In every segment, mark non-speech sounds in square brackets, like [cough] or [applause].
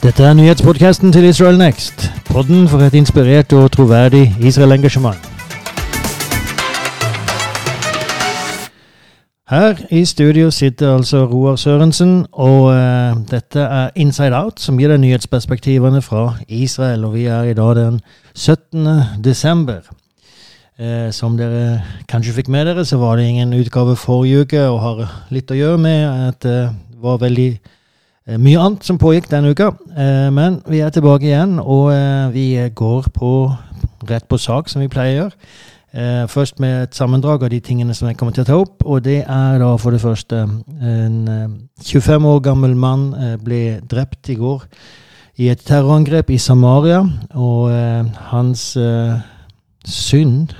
Dette er nyhetspodkasten til Israel Next. Podden for et inspirert og troverdig Israel-engasjement. Her i studio sitter altså Roar Sørensen, og uh, dette er Inside Out, som gir deg nyhetsperspektivene fra Israel. Og vi er i dag den 17. desember. Uh, som dere kanskje fikk med dere, så var det ingen utgave forrige uke, og har litt å gjøre med at det uh, var veldig mye annet som pågikk denne uka, eh, men vi er tilbake igjen, og eh, vi går på, rett på sak, som vi pleier å gjøre. Først med et sammendrag av de tingene som jeg kommer til å ta opp. Og det er da for det første En 25 år gammel mann ble drept i går i et terrorangrep i Samaria. Og hans synd,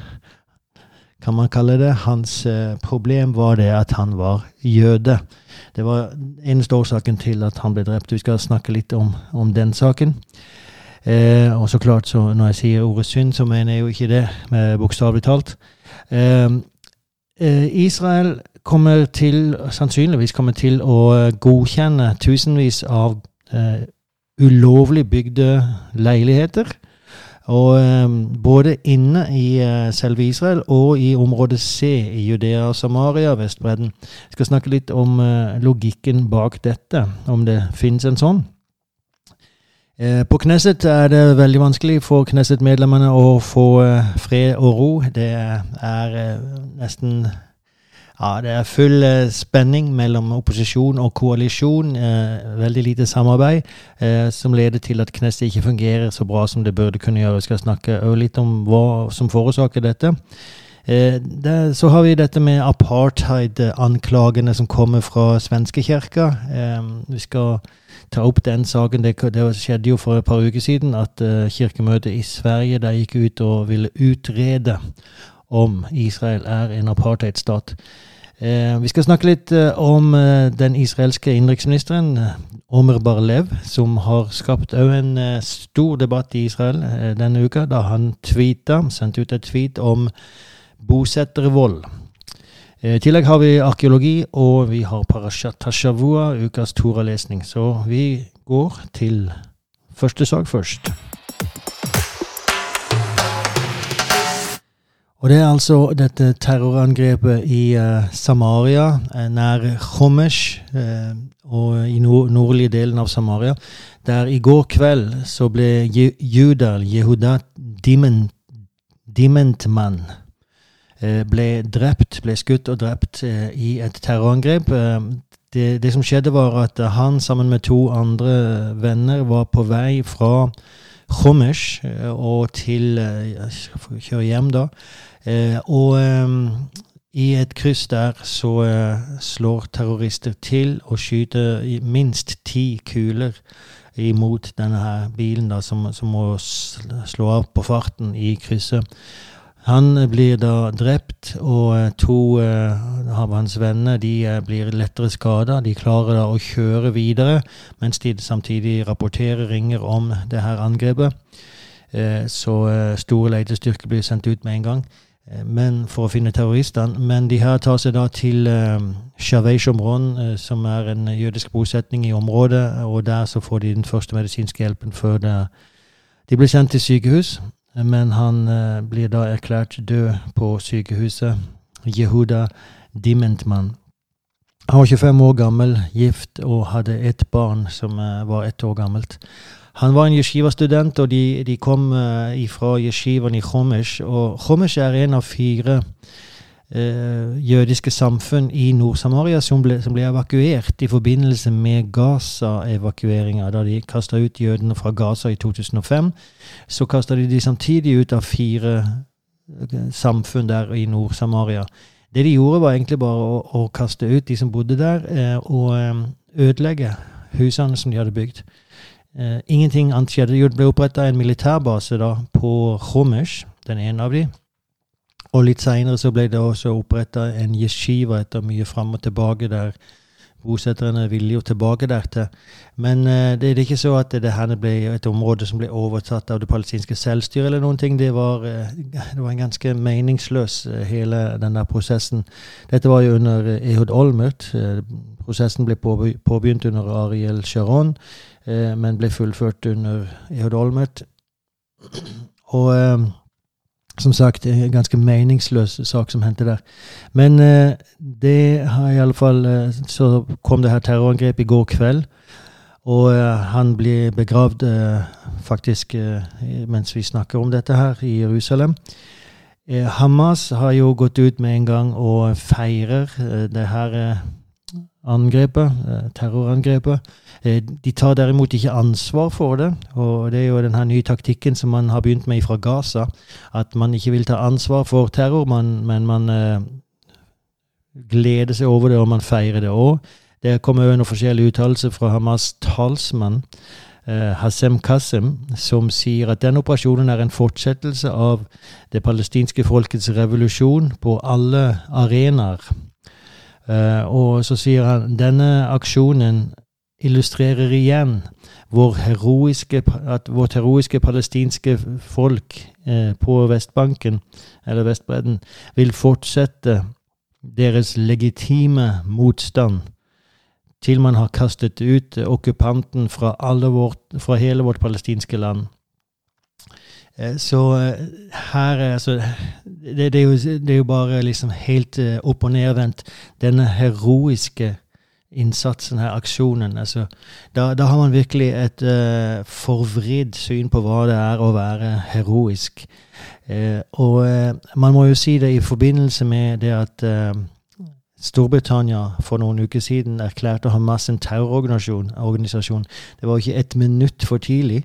kan man kalle det, hans problem var det at han var jøde. Det var eneste årsaken til at han ble drept. Vi skal snakke litt om, om den saken. Eh, og så klart, så når jeg sier ordet synd, så mener jeg jo ikke det bokstavelig talt. Eh, eh, Israel kommer til, sannsynligvis kommer til å godkjenne tusenvis av eh, ulovlig bygde leiligheter og um, både inne i uh, selve Israel og i område C i Judea og Samaria, Vestbredden. Jeg skal snakke litt om uh, logikken bak dette, om det finnes en sånn. Uh, på Knesset er det veldig vanskelig for Knesset-medlemmene å få fred og ro. Det er nesten ja, det er full eh, spenning mellom opposisjon og koalisjon. Eh, veldig lite samarbeid, eh, som leder til at Knesset ikke fungerer så bra som det burde kunne gjøre. Vi skal snakke litt om hva som forårsaker dette. Eh, det, så har vi dette med apartheid-anklagene som kommer fra svenskekirka. Eh, vi skal ta opp den saken. Det, det, skjedde jo for et par uker siden at eh, kirkemøtet i Sverige der gikk ut og ville utrede om Israel er en apartheidstat. Eh, vi skal snakke litt eh, om eh, den israelske innenriksministeren, Omer Barlev, som har skapt òg en stor debatt i Israel denne uka, da han tweeta, sendte ut et tweet om bosettervold. I tillegg har vi arkeologi, og vi har Parashat Tashavua, ukas Tora-lesning. Så vi går til første sak først. Og det er altså dette terrorangrepet i uh, Samaria, uh, nær Khomesh, uh, og i nord nordlige delen av Samaria, der i går kveld så ble Judal, Jehuda Diment, Dimentmann, ble drept, ble skutt og drept i et terrorangrep. Det, det, som skjedde, var at han sammen med to andre venner var på vei fra Chomesh og til Jeg skal kjøre hjem, da Eh, og ehm, i et kryss der så eh, slår terrorister til og skyter minst ti kuler imot denne her bilen, da, som, som, må slå av på farten i krysset. Han blir da drept, og eh, to uh, av hans venner de uh, blir lettere skada. De klarer da å kjøre videre, mens de samtidig rapporterer, ringer om det her angrepet. Så store letestyrker blir sendt ut med en gang. Eh, men for å finne terroristene. Men de her tar seg da til uh, Omron, som er en jødisk bosetning i området. Og der så får de den første medisinske hjelpen før det. de blir sendt til sykehus. Men han uh, blir da erklært død på sykehuset. Jehuda Dimentman. Han var 25 år gammel, gift og hadde et barn som var ett år gammelt. Han var en yeshiva-student, og de, de kom uh, fra yeshivaen i Chomesh. Og Chomesh er en av fire jødiske samfunn i Nord-Samaria som, som, ble evakuert i forbindelse med Gaza-evakueringa. Da de kasta ut jødene fra Gaza i 2005, så kasta de de samtidig ut av fire uh, samfunn der i Nord-Samaria. Det de gjorde, var egentlig bare å, å kaste ut de som bodde der, og ødelegge husene som de hadde bygd. Uh, ingenting annet skjedde. Det ble oppretta en militærbase da, på Khomesh, den ene av de. Og litt seinere så ble det også oppretta en yeshiva etter mye fram og tilbake, der bosetterne ville jo tilbake dertil. Men uh, det, er ikke så at det her ble et område som ble overtatt av det palestinske selvstyret eller noen ting. Det var, uh, det var en ganske meningsløs, hele den der prosessen. Dette var jo under Ehud Olmert. prosessen ble påbegynt under Ariel Sharon. eh, men ble fullført under Ehud Olmert. Og eh, som sagt, en ganske meningsløs sak som hendte der. Men eh, det har i alle fall eh, Så kom det her terrorangrepet i går kveld. Og eh, han blir begravd eh, faktisk eh, mens vi snakker om dette her, i Jerusalem. Eh, Hamas har jo gått ut med en gang og feirer det her angrepet, terrorangrepet. De tar derimot ikke ansvar for det, og det er jo denne nye taktikken som man har begynt med fra Gaza. At man ikke vil ta ansvar for terror, men man eh, gleder seg over det, og man feirer det òg. Det kommer òg noen forskjellige uttalelser fra Hamas' talsmann. Eh, Hassem Kassem, som sier at denne operasjonen er en fortsettelse av det palestinske folkets revolusjon på alle arenaer. Og så sier han denne aksjonen illustrerer igjen vår heroiske, at vårt heroiske palestinske folk eh, på Vestbanken, eller Vestbredden, vil fortsette deres legitime motstand til man har kastet ut okkupanten fra, vårt, fra hele vårt palestinske land. Eh, så eh, her er altså det, det, jo, det, er jo, bare liksom helt opp og nedvendt. Denne heroiske innsatsen her, aksjonen. Altså, da, da, har man virkelig et uh, forvridd syn på hva det er å være heroisk. Uh, og uh, man må jo si det i forbindelse med det at Storbritannia for noen uker siden erklærte Hamas en terrororganisasjon. Det var jo ikke et minutt for tidlig.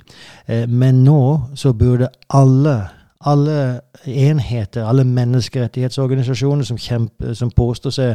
men nå så burde alle alle enheter, alle menneskerettighetsorganisasjoner som, kjemper, som påstår seg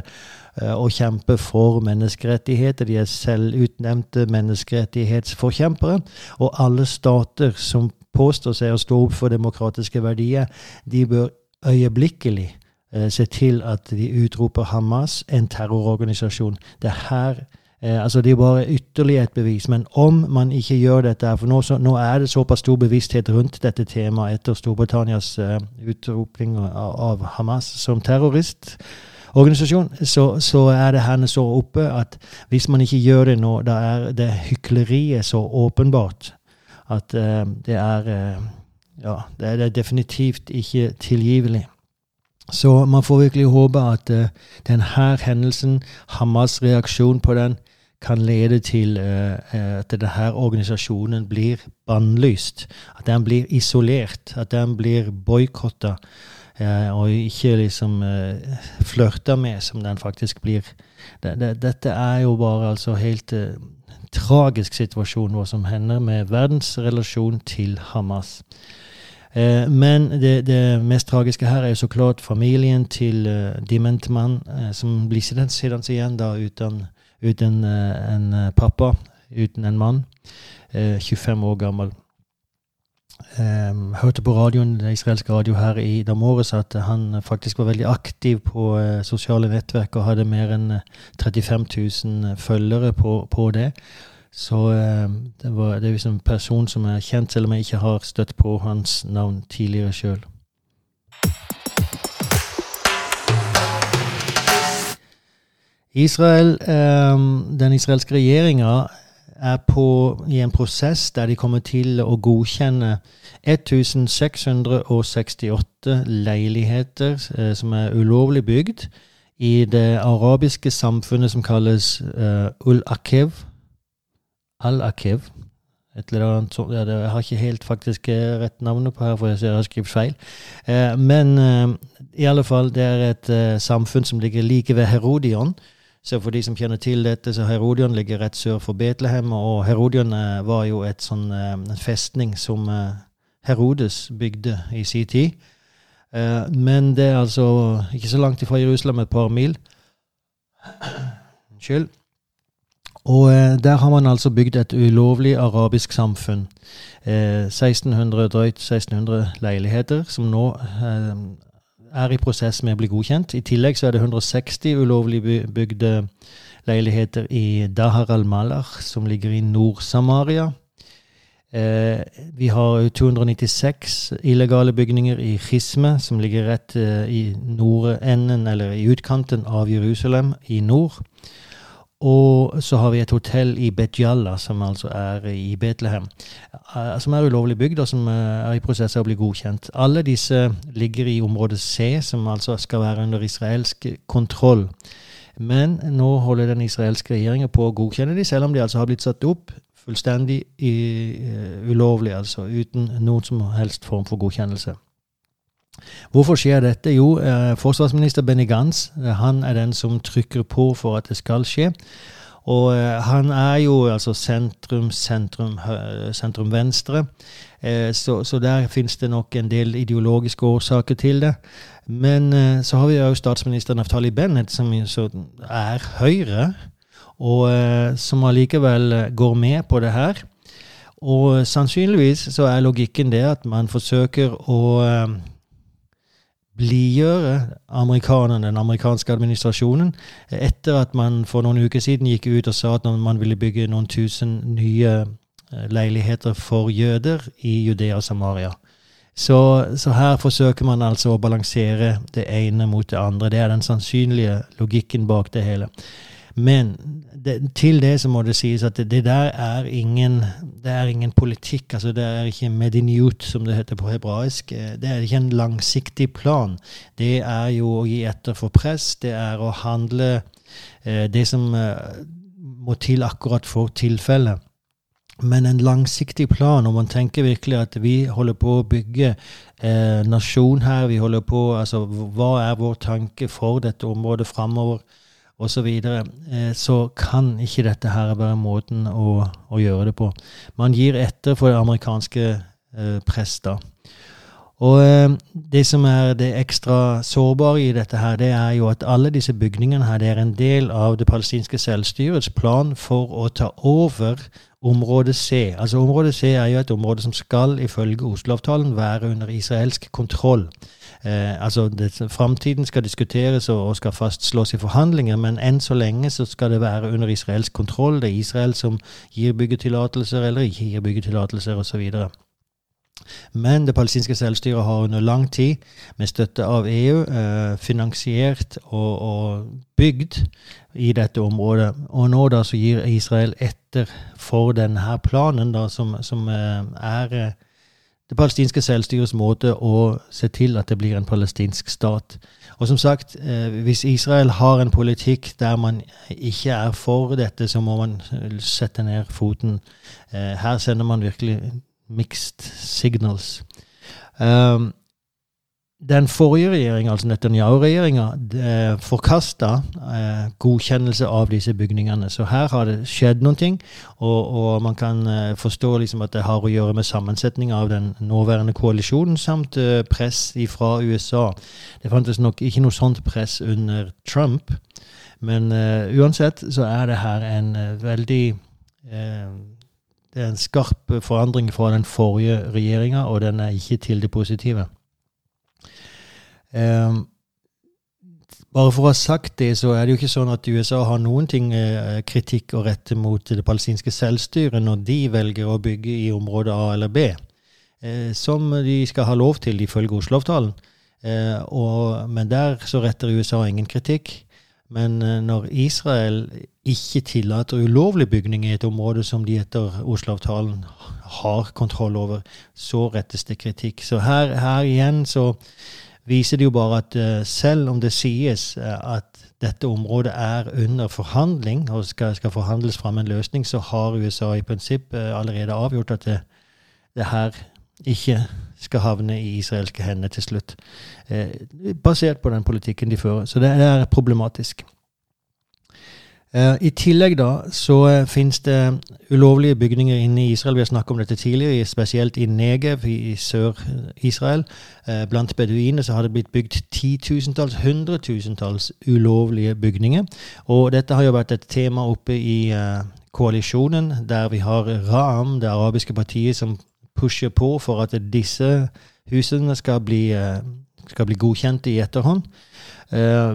uh, å kjempe for menneskerettigheter. De er selvutnevnte menneskerettighetsforkjempere. Og alle stater som påstår seg å stå opp for demokratiske verdier, de bør øyeblikkelig uh, se til at de utroper Hamas en terrororganisasjon. Det er her Eh, altså Det er bare ytterligere et bevis. Men om man ikke gjør dette For nå, så, nå er det såpass stor bevissthet rundt dette temaet etter Storbritannias eh, utroping av, av, Hamas som terroristorganisasjon, så, så er det henne så oppe at hvis man ikke gjør det nå, da er det hykleriet så åpenbart at eh, det er uh, Ja, det er definitivt ikke tilgivelig. Så man får virkelig håpe at uh, denne hendelsen, Hamas' reaksjon på den, kan lede til uh, at denne organisasjonen blir bannlyst. At den blir isolert. At den blir boikotta. Uh, og ikke liksom flørta med, som den faktisk blir. Det, det, dette er jo bare altså helt tragisk situasjon, hva som hender med verdens relasjon til Hamas. Eh, men det, det, mest tragiske her er jo så klart familien til uh, dementmann uh, som blir sittende igjen da uten, uten uh, en pappa, uten en mann. 25 år gammel. Um, hørte på radioen, det israelske radio her i dag morges at han faktisk var veldig aktiv på sosiale nettverk og hadde mer enn 35 000 følgere på, på det. Så uh, det, var, det er liksom en person som er kjent, selv om jeg ikke har støtt på hans navn tidligere sjøl. Israel, um, den israelske regjeringa er på, i en prosess der de kommer til å godkjenne 1668 leiligheter eh, som er ulovlig bygd i det arabiske samfunnet som kalles uh, Ul-Akev Al-Akev. Ja, jeg har ikke helt faktisk eh, rett navnet på her, for jeg har skrevet feil. Uh, men uh, i alle fall, det er et eh, samfunn som ligger like ved Herodion. Så for de som kjenner til dette, så Herodion ligger rett sør for Betlehem. Og Herodion eh, var jo et sånn, eh, festning som Herodes bygde i sin tid. men det er altså ikke så langt ifra Jerusalem, et par mil. Unnskyld. Og eh, der har man altså bygd et ulovlig arabisk samfunn. Eh, 1600, drøyt 1600 leiligheter som nå eh, er i prosess med å bli godkjent. I tillegg så er det 160 ulovlig bygde leiligheter i Dahar al-Malach, som ligger i Nord-Samaria. Eh, vi har 296 illegale bygninger i Chisme, som ligger rett eh, i nordenden, eller i utkanten av Jerusalem i nord. Og så har vi et hotell i Betjalla, som altså er i Betlehem. eh, Som er ulovlig bygd, og som eh, er i prosess av å bli godkjent. Alle disse ligger i område C, som altså skal være under israelsk kontroll. Men nå holder den israelske regjeringa på å godkjenne de, selv om de altså har blitt satt opp fullstendig i, uh, ulovlig, altså uten noen som helst form for godkjennelse. Hvorfor skjer dette? Jo, eh, forsvarsminister Benny Gantz eh, han er den som trykker på for at det skal skje. Og eh, han er jo altså sentrum, sentrum, sentrum venstre, så, så der finnes det nok en del ideologiske årsaker til det. Men så har vi jo statsminister Naftali Bennett, som er Høyre, og som allikevel går med på det her. Og sannsynligvis så er logikken det at man forsøker å blidgjøre amerikanerne, den amerikanske administrasjonen, etter at man for noen uker siden gikk ut og sa at man ville bygge noen tusen nye eh, leiligheter for jøder i Judea og Samaria. Så, så her forsøker man altså å balansere det ene mot det andre. Det er den sannsynlige logikken bak det hele. Men det, til det så må det sies at det, det der er ingen, det er ingen politikk. altså Det er ikke medinut, som det heter på hebraisk. Eh, Det er ikke en langsiktig plan. Det er jo å gi etter for press. Det er å handle eh, det som eh, må til akkurat for tilfellet. Men en langsiktig plan, og man tenker virkelig at vi holder på å bygge eh, nasjon her, vi holder på, altså hva er vår tanke for dette området framover, osv., så, videre, eh, så kan ikke dette her være måten å, å gjøre det på. Man gir etter for det amerikanske eh, prester. Og eh, det som er det ekstra sårbare i dette her, det er jo at alle disse bygningene her, det er en del av det palestinske selvstyrets plan for å ta over område C. Altså Område C er jo et område som skal ifølge Oslo-avtalen være under israelsk kontroll. Eh, altså det, Framtiden skal diskuteres og, og skal fastslås i forhandlinger, men enn så lenge så skal det være under israelsk kontroll. Det er Israel som gir byggetillatelser eller ikke gir byggetillatelser osv. Men det palestinske selvstyret har under lang tid, med støtte av EU, eh, finansiert og, og bygd i dette området. Og nå da så gir Israel etter for denne planen, da, som, som eh, er det palestinske selvstyrets måte å se til at det blir en palestinsk stat. Og som sagt, eh, hvis Israel har en politikk der man ikke er for dette, så må man sette ned foten. Eh, her sender man virkelig mixed signals. Um, den forrige regjeringa, altså Netanyahu-regjeringa, forkasta eh, godkjennelse av disse bygningene. Så her har det skjedd noen ting, og, og man kan eh, forstå liksom at det har å gjøre med sammensetning av den nåværende koalisjonen, samt eh, press fra USA. Det fantes nok ikke noe sånt press under Trump, men eh, uansett så er det her en eh, veldig eh, det er en skarp forandring fra den forrige regjeringa, og den er ikke til det positive. Um, bare for å ha sagt det, så er det jo ikke sånn at USA har noen ting eh, kritikk å rette mot det palestinske selvstyret når de velger å bygge i område A eller B, eh, som de skal ha lov til ifølge Oslo-avtalen. Eh, men der så retter USA ingen kritikk. Men eh, når Israel ikke tillater ulovlig bygning i et område som de etter Oslo-avtalen har kontroll over, så rettes det kritikk. Så her, her igjen så viser det jo bare at uh, selv om det sies uh, at dette området er under forhandling og skal, skal forhandles fram en løsning, så har USA i prinsipp uh, allerede avgjort at det, det, her ikke skal havne i israelske hender til slutt. basert på den politikken de fører. Så det er problematisk. Uh, I tillegg da, så uh, finnes det ulovlige bygninger inne i Israel. Vi har snakket om dette tidligere, spesielt i Negev i, Sør-Israel. Uh, blant beduinene så har det blitt bygd titusentalls, hundretusentalls ulovlige bygninger. Og dette har jo vært et tema oppe i koalisjonen, der vi har Ram, det arabiske partiet, som pusher på for at disse husene skal bli, skal bli godkjent i etterhånd.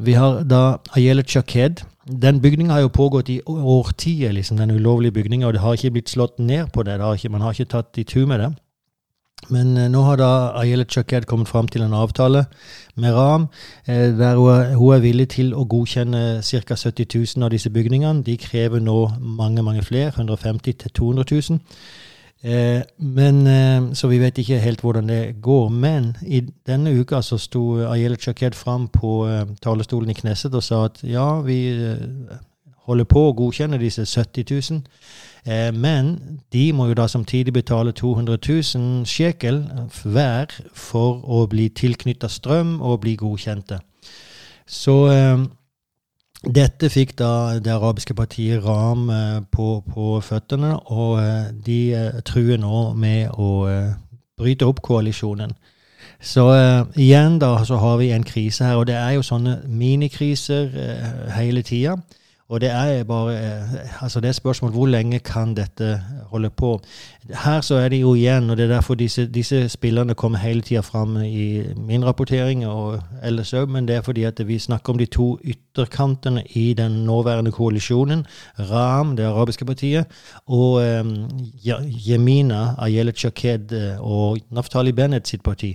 vi har da Ayelet Shaked den bygninga har jo pågått i årtier, liksom, den ulovlige bygninga, og det har ikke blitt slått ned på det. det har ikke, man har ikke tatt i tur med det. Men eh, nå har da Ayelet Chaked kommet fram til en avtale med Ram, eh, der hun, hun er villig til å godkjenne ca. 70 000 av disse bygningene. De krever nå mange, mange flere, 150 000-200 000. Eh, men, eh, så vi vet ikke helt hvordan det går. Men i denne uka så sto Ayelet Chaked fram på eh, talerstolen i Knesset og sa at ja, vi eh, holder på å godkjenne disse 70 000. Eh, men de må jo da samtidig betale 200 000 shekel hver for å bli tilknytta strøm og bli godkjente. Så dette fikk da det arabiske partiet Ram eh, på, på føttene, og eh, de eh, truer nå med å bryte opp koalisjonen. Så igjen da så har vi en krise her, og det er jo sånne minikriser hele tida. Og det er bare uh, altså det er spørsmål hvor lenge kan dette holde på. Her så er det jo igjen, og det er derfor disse, disse spillerne kommer hele tida fram i min rapportering og ellers òg, men det er fordi at vi snakker om de to ytterkantene i den nåværende koalisjonen. Ram, det arabiske partiet, og eh, Jemina Ayelet Shaked eh, og Naftali Bennett sitt parti.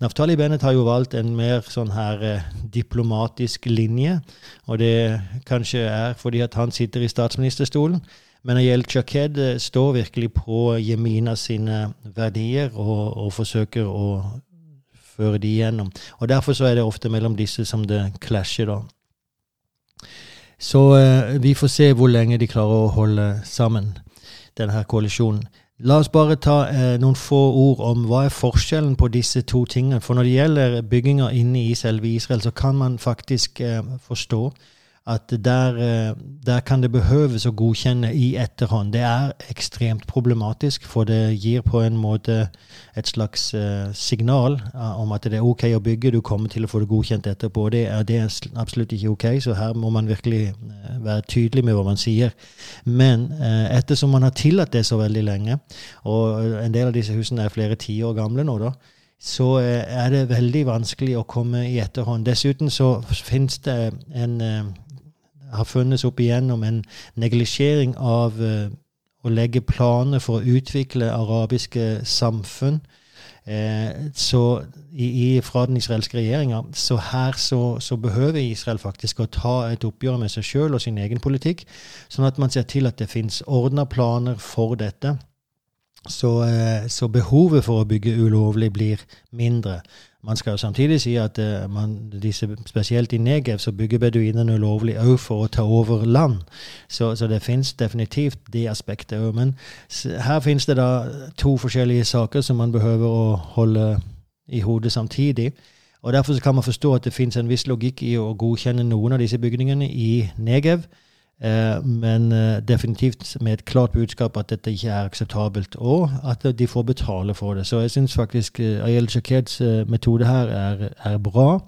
Naftali Bennett har jo valgt en mer sånn her eh, diplomatisk linje, og det kanskje er fordi at han sitter i statsministerstolen. Men Ayel Chaked eh, står virkelig på Jemina sine verdier og, og, forsøker å føre de igjennom. Og Derfor så er det ofte mellom disse som det klasjer. da. Så eh, vi får se hvor lenge de klarer å holde sammen, denne koalisjonen. La oss bare ta eh, noen få ord om hva er forskjellen på disse to tingene. For når det gjelder bygginga inne i selve Israel, så kan man faktisk eh, forstå at der, eh, der, kan det behøves å godkjenne i etterhånd. Det er ekstremt problematisk, for det gir på en måte et slags uh, signal uh, om at det er OK å bygge, du kommer til å få det godkjent etterpå. Det er, det er absolutt ikke OK, så her må man virkelig være tydelig med hva man sier. Men ettersom man har tillatt det så veldig lenge, og en del av disse husene er flere tiår gamle nå, da, så er det veldig vanskelig å komme i etterhånd. Dessuten så finnes det en har funnes opp igjennom en neglisjering av uh, å legge planer for å utvikle arabiske samfunn. Eh, så i, i, fra den israelske regjeringa. Så her så, så, behøver Israel faktisk å ta et oppgjør med seg sjøl og sin egen politikk, sånn at man ser til at det finnes ordna planer for dette. Så, eh, så, behovet for å bygge ulovlig blir mindre. Man skal jo samtidig si at uh, man, disse, spesielt i Negev så bygger beduinene ulovlig òg for å ta over land. Så, så det finnes definitivt det aspektet òg. Men her finnes det da to forskjellige saker som man behøver å holde i hodet samtidig. Og Derfor kan man forstå at det finnes en viss logikk i å godkjenne noen av disse bygningene i Negev men eh, definitivt med et klart budskap at dette ikke er akseptabelt, og at de får betale for det. Så jeg syns faktisk eh, Ayel Shakeds metode her er, er, bra.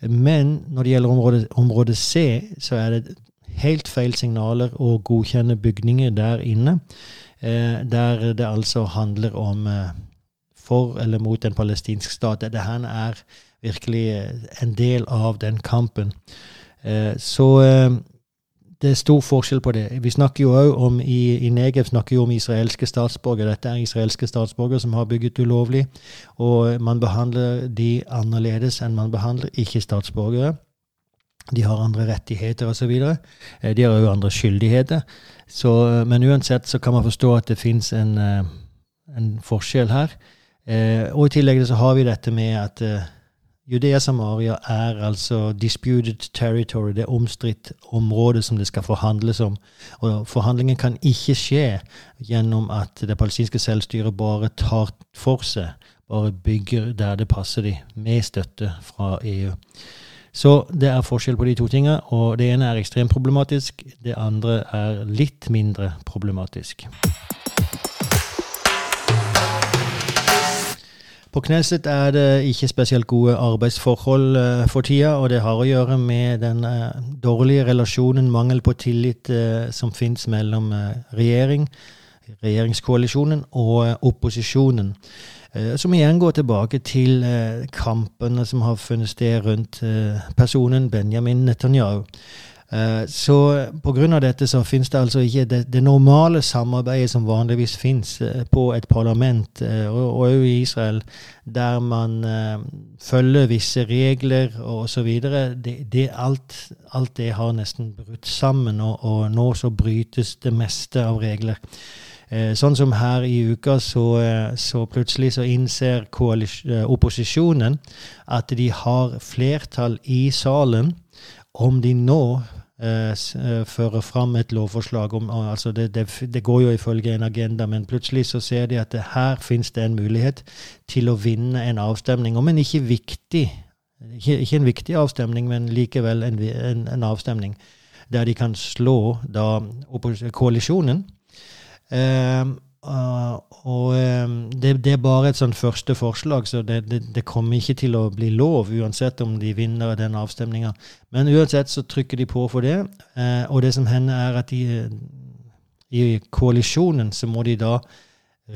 Men når det gjelder område, område, C, så er det helt feil signaler å godkjenne bygninger der inne. Der det altså handler om for eller mot en palestinsk stat. Dette her er virkelig en del av den kampen. Så det er stor forskjell på det. Vi snakker jo også om i, i Negev snakker jo om israelske statsborgere. Dette er israelske statsborgere som har bygget ulovlig, og man behandler de annerledes enn man behandler ikke-statsborgere. De har andre rettigheter osv. Eh, de har òg andre skyldigheter. Så, men uansett så kan man forstå at det fins en, eh, en, forskjell her. Eh, og i tillegg så har vi dette med at Judea-Samaria er altså disputed territory, det er omstridt område som det skal forhandles om. Og Forhandlingen kan ikke skje gjennom at det palestinske selvstyret bare tar for seg, bare bygger der det passer de, med støtte fra EU. Så det er forskjell på de to tingene, og det ene er ekstremt problematisk, det andre er litt mindre problematisk. På Knesset er det ikke spesielt gode arbeidsforhold uh, for tida, og det har å gjøre med den uh, dårlige relasjonen, mangel på tillit, uh, som fins mellom regjering, regjeringskoalisjonen og opposisjonen. som igjen går tilbake til kampene som har funnet sted rundt personen Benjamin Netanyahu. Eh, så pga. dette så finnes det altså ikke det, det, normale samarbeidet som vanligvis finnes eh, på et parlament, eh, og òg i Israel, der man følger visse regler og osv. Alt, alt det har nesten brutt sammen, og, og nå så brytes det meste av regler. Sånn som her i uka, så, så plutselig så innser opposisjonen at de har flertall i salen om de nå Eh, eh, fram et lovforslag om altså det, det, det, går jo ifølge en agenda, men plutselig så ser de at her finnes det en mulighet til å vinne en avstemning om en ikke viktig ikke, ikke en viktig avstemning, men likevel en, en, en avstemning der de kan slå da koalisjonen. Eh, Uh, og um, det, det, er bare et sånn første forslag, så det, det, det, kommer ikke til å bli lov, uansett om de vinner den avstemninga. Men uansett så trykker de på for det. Uh, og det som hender, er at de, i koalisjonen så må de da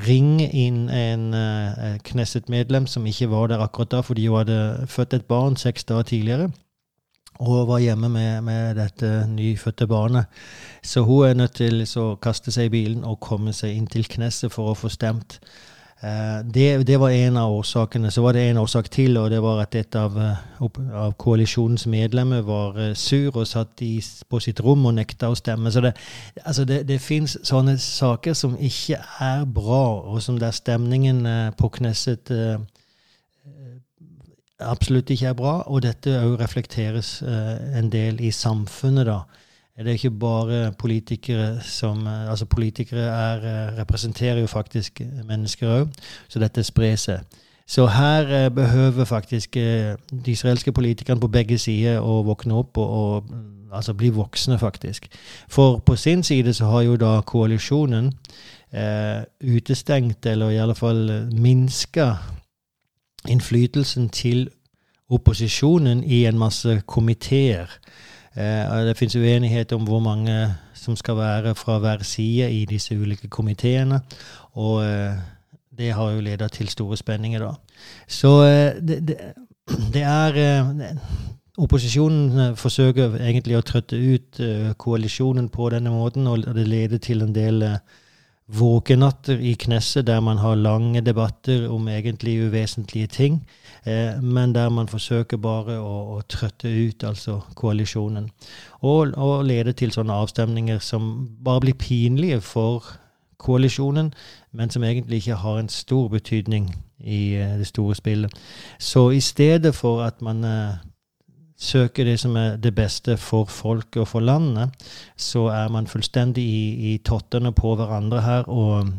ringe inn en uh, Knesset-medlem som ikke var der akkurat da, fordi hun hadde født et barn seks dager tidligere og var hjemme med, med, dette nyfødte barnet. Så hun er nødt til å kaste seg i bilen og komme seg inn til Knesset for å få stemt. Eh, det, det, var en av årsakene. Så var det en årsak til, og det var at et av, eh, av koalisjonens medlemmer var eh, sur og satt i, på sitt rom og nekta å stemme. Så det, altså det, det fins sånne saker som ikke er bra, og som der stemningen på Knesset absolutt ikke er bra, og dette òg reflekteres uh, en del i samfunnet, da. Det er ikke bare politikere som uh, Altså, politikere er, uh, representerer jo faktisk mennesker òg, så dette sprer seg. Så her behøver faktisk de israelske politikerne på begge sider å våkne opp og, og altså bli voksne, faktisk. For på sin side så har jo da koalisjonen utestengt, eller i alle fall minska innflytelsen til opposisjonen i en masse komiteer. Eh, det finnes uenighet om hvor mange som skal være fra hver side i disse ulike komiteene. Og eh, det har jo ledet til store spenninger, da. Så eh, det, det, det er Opposisjonen forsøker egentlig å trøtte ut koalisjonen på denne måten, og det leder til en del våkenatter i Knesset der man har lange debatter om egentlig uvesentlige ting, eh, men der man forsøker bare å, å trøtte ut altså koalisjonen. Og, og lede til sånne avstemninger som bare blir pinlige for koalisjonen, men som egentlig ikke har en stor betydning i eh, det store spillet. Så i stedet for at man eh, søker det som er det beste for folket og for landet, så er man fullstendig i, i tottene på hverandre her. Og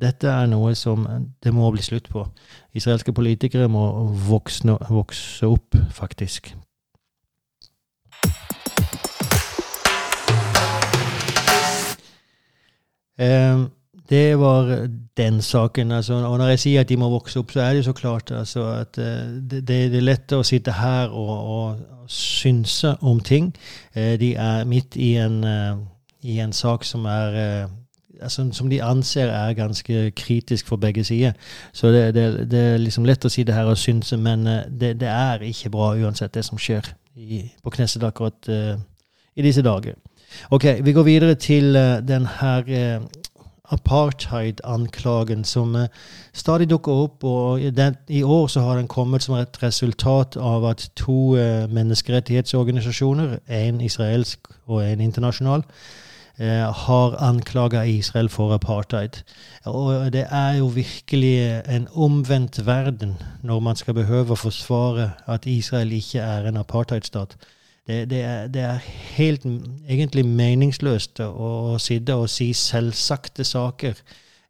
dette er noe som det må bli slutt på. Israelske politikere må vokse, vokse opp, faktisk. Um, det var den saken. Altså, og når jeg sier at de må vokse opp, så er det jo så klart altså, at uh, det, det, er lett å sitte her og, og synse om ting. Uh, de er midt i en, uh, i en sak som er altså, som de anser er ganske kritisk for begge sider. Så det, det, det, er liksom lett å si det her og synse, men det, det er ikke bra uansett, det som skjer i, på Knesset akkurat i disse dager. Ok, vi går videre til den her apartheid-anklagen som uh, stadig dukker opp. og den, I år så har den kommet som et resultat av at to uh, menneskerettighetsorganisasjoner, en israelsk og en internasjonal, uh, har anklaga Israel for apartheid. Og det er jo virkelig en omvendt verden når man skal behøve å forsvare at Israel ikke er en apartheidstat. Det, det, er, det, er, helt egentlig meningsløst å, sitte og si selvsagte saker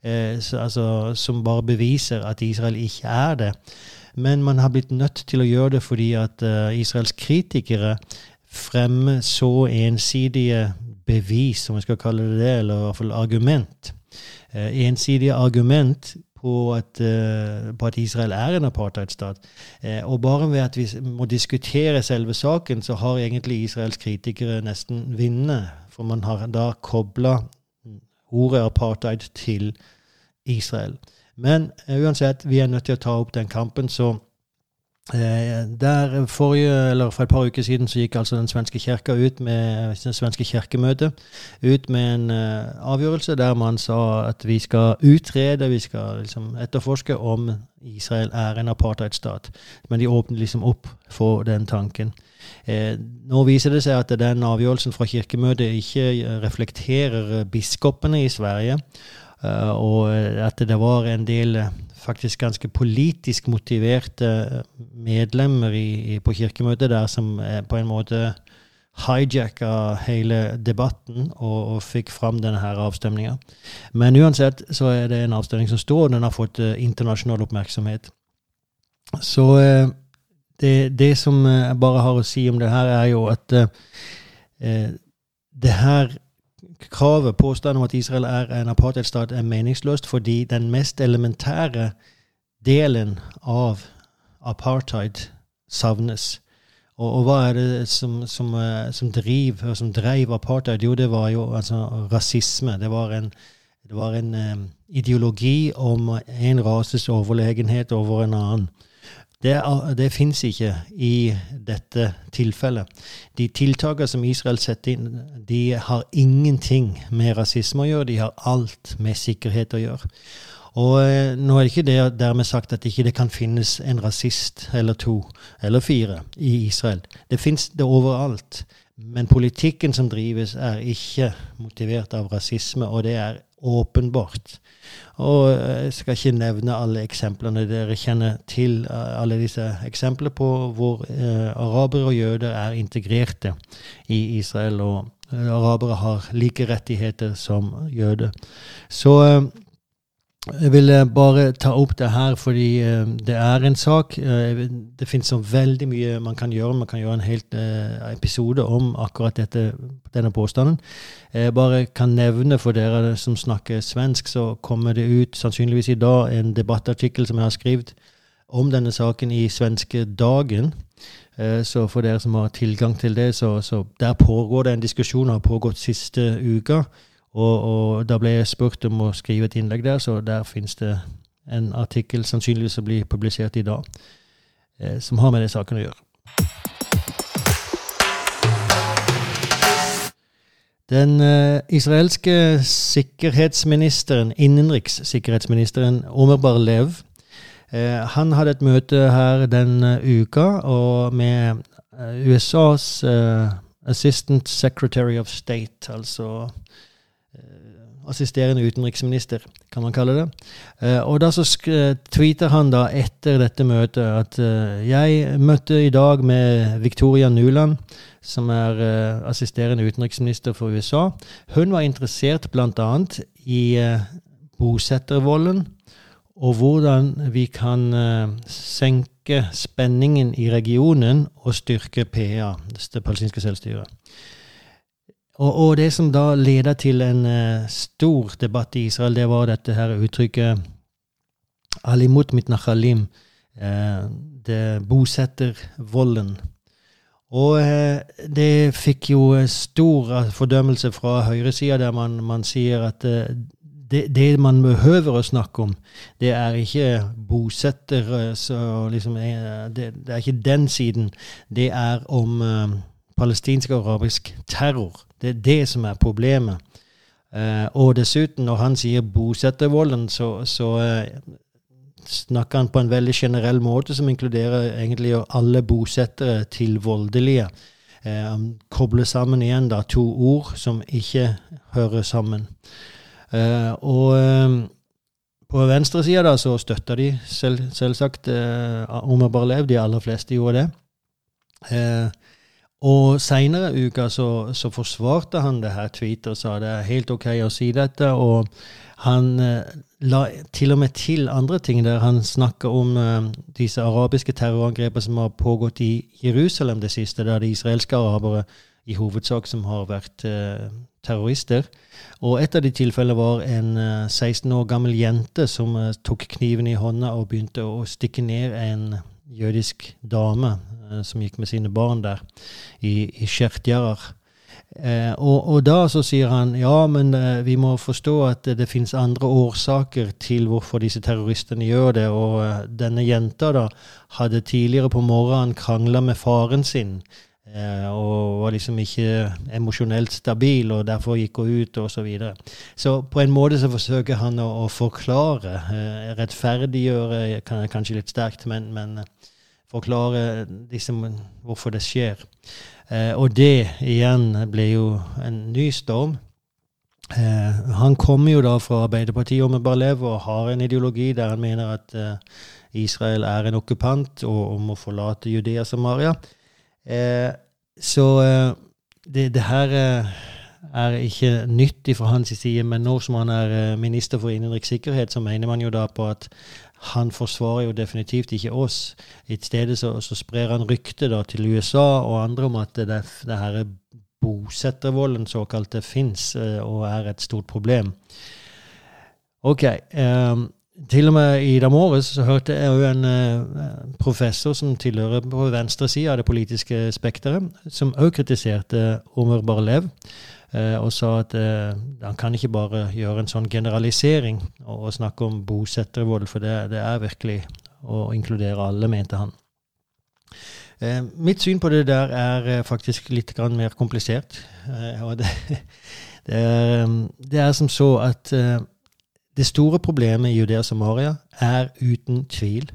eh, så, altså, som bare beviser at Israel ikke er det. Men man har blitt nødt til å gjøre det fordi at uh, Israels kritikere fremmer så ensidige bevis, om vi skal kalle det det, eller i hvert fall argument. Eh, ensidige argument på at, uh, på at, Israel er en apartheidstat. Uh, og bare ved at vi må diskutere selve saken, så har egentlig Israels kritikere nesten vunnet. For man har da kobla ordet apartheid til Israel. Men uh, uansett, vi er nødt til å ta opp den kampen. Så Eh, der forrige, eller For et par uker siden så gikk altså den svenske kirka ut med det svenske kirkemøtet ut med en uh, avgjørelse der man sa at vi skal utrede, vi skal liksom etterforske om Israel er en apartheidstat. Men de åpner liksom opp for den tanken. Eh, nå viser det seg at den avgjørelsen fra kirkemøtet ikke reflekterer biskopene i Sverige. Uh, og at det var en del faktisk ganske politisk motiverte medlemmer i, på kirkemøtet der som på en måte hijacka hele debatten og, og fikk fram denne avstemninga. Men uansett så er det en avstemning som står, og den har fått uh, internasjonal oppmerksomhet. Så uh, det, det, som jeg bare har å si om det her, er jo at det her kravet, påstanden om at Israel er en apartheidstat, er meningsløst fordi den mest elementære delen av apartheid savnes. Og, og hva er det som, som, eh, som, driver, som drev apartheid? Jo, det var jo altså, rasisme. Det var en, det var en um, ideologi om en rases overlegenhet over en annen. Det, det fins ikke i dette tilfellet. De tiltakene som Israel setter inn, de har ingenting med rasisme å gjøre. De har alt med sikkerhet å gjøre. Og eh, nå er det ikke det dermed sagt at ikke det kan finnes en rasist eller to eller fire i Israel. Det fins det overalt. Men politikken som drives, er ikke motivert av rasisme, og det er åpenbart. Og eh, jeg skal ikke nevne alle eksemplene. Dere kjenner til eh, alle disse eksemplene på hvor eh, arabere og jøder er integrerte i Israel, og eh, arabere har like rettigheter som jøder. Så eh, jeg vil bare ta opp det her fordi uh, det er en sak. Uh, det finnes så veldig mye man kan gjøre. Man kan gjøre en helt uh, episode om akkurat dette, denne påstanden. Jeg bare kan nevne for dere som snakker svensk, så kommer det ut sannsynligvis i dag en debattartikkel som jeg har skrevet om denne saken i svenske Dagen. Så for dere som har tilgang til det, så, så der pågår det en diskusjon, har pågått siste uka og, og, da ble jeg spurt om å skrive et innlegg der, så der finnes det en artikkel sannsynligvis som blir publisert i dag, eh, som har med det saken å gjøre. Den eh, israelske sikkerhetsministeren, innenrikssikkerhetsministeren Omer Barlev, eh, han hadde et møte her den uh, uka og med USAs Assistant Secretary of State, altså assisterende utenriksminister, kan man kalle det. Uh, og da så tweeter han da etter dette møtet at jeg møtte i dag med Victoria Nuland, som er assisterende utenriksminister for USA. Hun var interessert bl.a. i bosettervolden og hvordan vi kan senke spenningen i regionen og styrke PA, det palestinske selvstyret. Og, og, det som da leda til en uh, stor debatt i Israel, det var dette her uttrykket alimut mitnachalim, uh, det bosettervolden. Og uh, det fikk jo stor fordømmelse fra høyresida, der man, man, sier at det, det, man behøver å snakke om, det er ikke bosettere liksom, det, det, er ikke den siden. Det er om palestinsk og arabisk terror. Det er det som er problemet. Uh, og dessuten, når han sier bosettervolden, så, så uh, snakker han på en veldig generell måte som inkluderer egentlig alle bosettere til voldelige. Eh, han kobler sammen igjen da to ord som ikke hører sammen. og på venstresida så støtter de selv, selvsagt jeg bare Barlev. De aller fleste gjorde det. Uh, og seinere i uka så, så, forsvarte han det her tweetet og sa det er helt ok å si dette. Og han eh, la til og med til andre ting der han snakker om eh, disse arabiske terrorangrepene som har pågått i Jerusalem det siste, der det israelske arabere i hovedsak som har vært eh, terrorister. Og et av de tilfellene var en 16 eh, år gammel jente som eh, tok kniven i hånda og begynte å stikke ned en jødisk dame Eh, som gikk med sine barn der, i, i Sjertjarar. Eh, og, og, da så sier han ja, men eh, vi må forstå at det, det finnes andre årsaker til hvorfor disse terroristene gjør det. Og eh, denne jenta da hadde tidligere på morgenen krangla med faren sin. Eh, og var liksom ikke emosjonelt stabil, og derfor gikk hun ut, og Så, videre. så på en måte så forsøker han å, å forklare, eh, rettferdiggjøre kanskje litt sterkt, men, men forklare liksom, hvorfor det skjer. Eh, og det igjen ble jo en ny storm. Eh, han kommer jo da fra Arbeiderpartiet og med Barlev og har en ideologi der han mener at eh, Israel er en okkupant og, og må forlate Judea Samaria. Eh, så eh, det, det, her eh, er ikke nyttig fra hans side, men nå som han er minister for innenriks sikkerhet, så mener man jo da på at han forsvarer jo definitivt ikke oss. I stedet så, så sprer han rykte til USA og andre om at det, det her bosettervolden såkalte fins eh, og er et stort problem. Ok. Um, til og med i dag morges så hørte jeg jo en uh, professor som tilhører på venstre side av det politiske spekteret, som òg kritiserte Omer Barlev Eh, og sa at eh, han kan ikke bare gjøre en sånn generalisering og, snakke om bosettervold, for det, det, er virkelig å inkludere alle, mente han. Eh, mitt syn på det der er faktisk litt mer komplisert. og det, [laughs] det, er, det, er, som så at det store problemet i Judea Samaria er uten tvil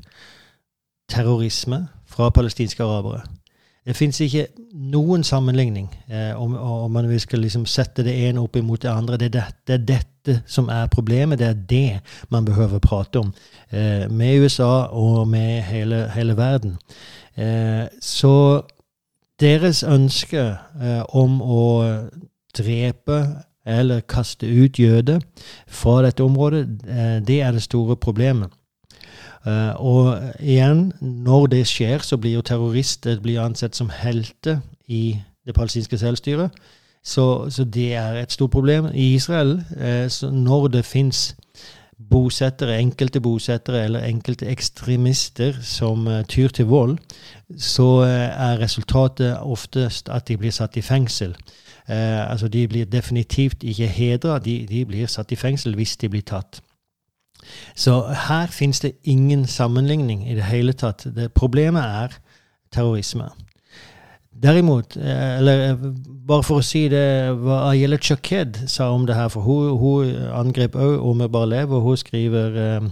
terrorisme fra palestinske arabere. Det fins ikke noen sammenligning eh, om, om, man skal liksom sette det ene opp imot det andre. Det er, det, det er, dette som er problemet. Det er det man behøver prate om eh, med USA og med hele, hele verden. Eh, så deres ønske eh, om å drepe eller kaste ut jøder fra dette området, eh, det er det store problemet. Uh, og igjen, når det skjer, så blir jo terrorister blir ansett som helter i det palestinske selvstyret. Så, så, det er et stort problem. I Israel, uh, når det fins bosettere, enkelte bosettere eller enkelte ekstremister som uh, tyr til vold, så er resultatet oftest at de blir satt i fengsel. altså De blir definitivt ikke hedra, de, de blir satt i fengsel hvis de blir tatt. Så her finnes det ingen sammenligning i det hele tatt. Det problemet er terrorisme. Derimot, eh, eller eh, bare for å si det, hva Ayele Chaked sa om det her, for hun, hun angrep òg Ome Barlev, og hun skriver eh,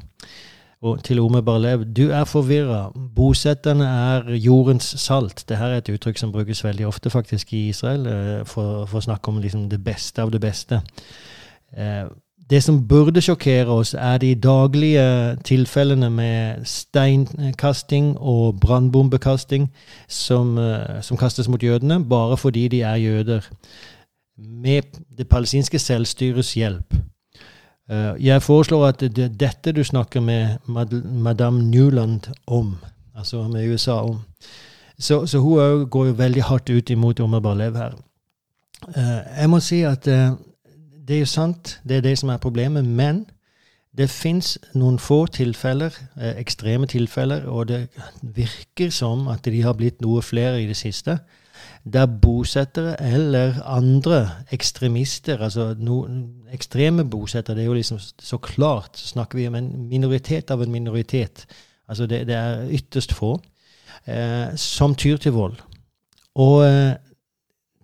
til Ome Barlev du er forvirra. Bosetterne er jordens salt. Dette er et uttrykk som brukes veldig ofte faktisk i Israel for, for å snakke om liksom det beste av det beste. Det som burde sjokkere oss, er de daglige tilfellene med steinkasting og brannbombekasting som, eh, som, kastes mot jødene, bare fordi de er jøder. Med det palestinske selvstyrets hjelp. Eh, jeg foreslår at det er dette du snakker med madame Newland om, altså med USA om. Så, så hun går jo veldig hardt ut imot Omar Barlev her. Eh, jeg må si at det er jo sant, det er det som er problemet. Men det fins noen få tilfeller, eh, ekstreme tilfeller, og det virker som at de har blitt noe flere i det siste, der bosettere eller andre ekstremister, altså no, ekstreme bosettere, det er jo liksom så klart snakker vi om en minoritet av en minoritet. Altså det, det er ytterst få eh, som tyr til vold. Og eh,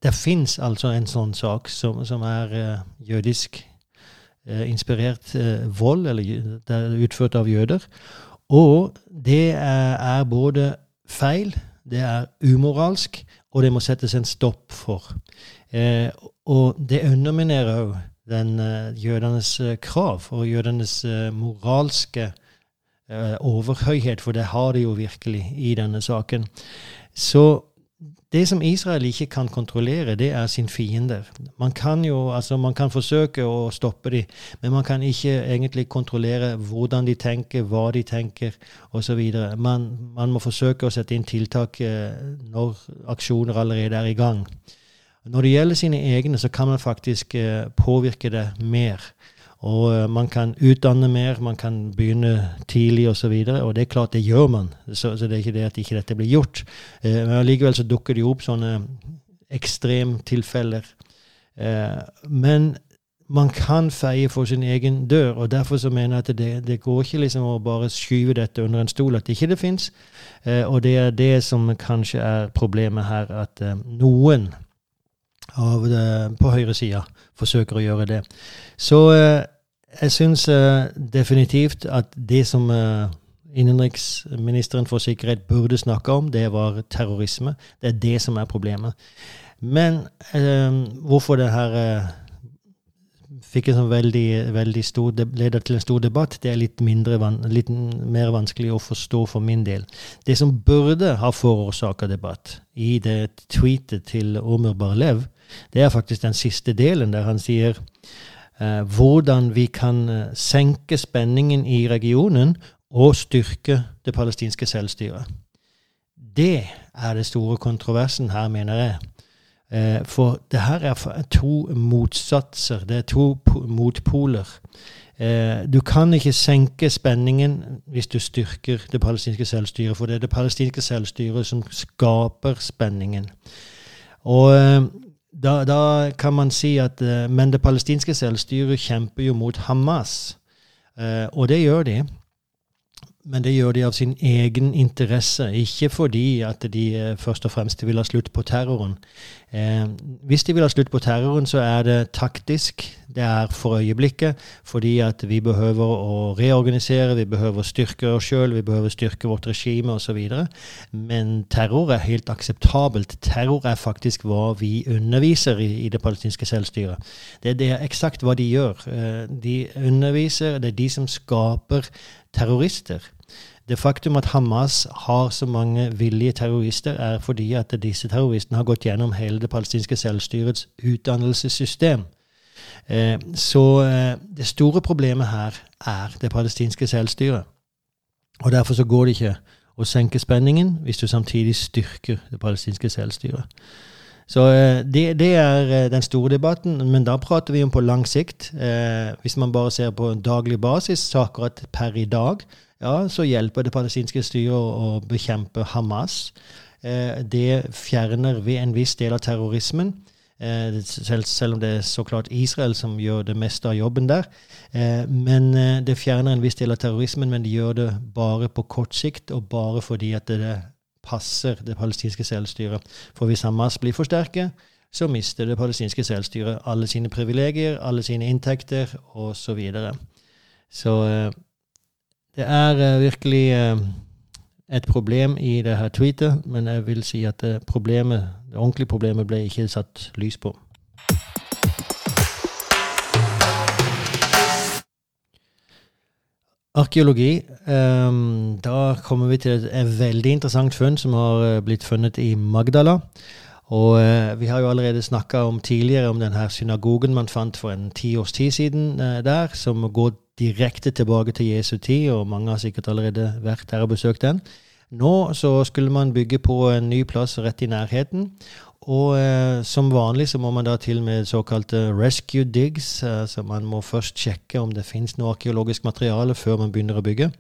det fins altså en sånn sak som, som er uh, jødisk uh, inspirert uh, vold, eller det er utført av jøder. Og det er, er, både feil, det er umoralsk, og det må settes en stopp for. og det underminerer òg den jødenes krav og jødenes moralske overhøyhet, for det har de jo virkelig i denne saken. Så det som Israel ikke kan kontrollere, det er sin fiender. Man kan jo, altså man kan forsøke å stoppe dem, men man kan ikke egentlig kontrollere hvordan de tenker, hva de tenker osv. Man, man må forsøke å sette inn tiltak eh, når aksjoner allerede er i gang. Når det gjelder sine egne, så kan man faktisk eh, påvirke det mer. Og uh, man kan utdanne mer, man kan begynne tidlig osv. Og, så og det er klart, det gjør man. Så, så, det er ikke det at ikke dette blir gjort. Eh, men allikevel så dukker det jo opp sånne ekstremtilfeller men man kan feie for sin egen dør, og derfor så mener jeg at det, det går ikke liksom å bare skyve dette under en stol, at ikke det fins. og det er det som kanskje er problemet her, at noen av det på høyresida forsøker å gjøre det. Så jeg syns definitivt at det som innenriksministeren for sikkerhet burde snakke om, det var terrorisme. Det er det som er problemet. Men eh, hvorfor det her eh, fikk en sånn veldig, veldig stor, leder til en stor debatt, det er litt, mindre, litt mer vanskelig å forstå for min del. Det som burde ha forårsaka debatt i det tweetet til Omer Barlev, det er faktisk den siste delen, der han sier eh, hvordan vi kan eh, senke spenningen i regionen og styrke det palestinske selvstyret. Det er det store kontroversen her, mener jeg. Eh, for det her er to motsatser. Det er to motpoler. Eh, du kan ikke senke spenningen hvis du styrker det palestinske selvstyret, for det er det palestinske selvstyret som skaper spenningen. Og eh, da, da kan man si at Men det palestinske selvstyret kjemper jo mot Hamas. Og det gjør de. Men det gjør de av sin egen interesse, ikke fordi at de eh, først og fremst vil ha slutt på terroren. Eh, hvis de vil ha slutt på terroren, så er det taktisk. Det er for øyeblikket fordi at vi behøver å reorganisere, vi behøver å styrke oss sjøl, vi behøver å styrke vårt regime osv. Men terror er helt akseptabelt. Terror er faktisk hva vi underviser i, i det palestinske selvstyret. Det, det, er eksakt hva de gjør. Eh, de underviser, det er de som skaper terrorister. Det faktum at Hamas har så mange villige terrorister, er fordi at disse terroristene har gått gjennom hele det palestinske selvstyrets utdannelsessystem. Eh, så eh, det store problemet her er det palestinske selvstyret. Og derfor så går det ikke å senke spenningen hvis du samtidig styrker det palestinske selvstyret. Så eh, det, det, er den store debatten, men da prater vi om på lang sikt. Hvis man bare ser på en daglig basis, så akkurat per i dag ja, så hjelper det palestinske styret å bekjempe Hamas. Eh, det fjerner ved en viss del av terrorismen. Eh, selv, selv, om det er så klart Israel som gjør det meste av jobben der. Eh, men det fjerner en viss del av terrorismen, men de gjør det bare på kort sikt, og bare fordi at det passer det palestinske selvstyret. For hvis Hamas blir for sterke, så mister det palestinske selvstyret alle sine privilegier, alle sine inntekter osv. Så, så det er uh, virkelig uh, et problem i det her tweetet, men jeg vil si at det, problemet, det ordentlige problemet ble ikke satt lys på. Arkeologi. Um, da kommer vi til et veldig interessant funn som har blitt funnet i Magdala. Og uh, vi har jo allerede snakka om tidligere om denne synagogen man fant for en ti års tid siden uh, der, som går direkte tilbake til Jesu tid, og mange har sikkert allerede vært der og besøkt den. Nå så skulle man bygge på en ny plass rett i nærheten. Og eh, som vanlig så må man da til med såkalte rescue digs. Eh, så man må først sjekke om det finnes noe arkeologisk materiale før man begynner å bygge.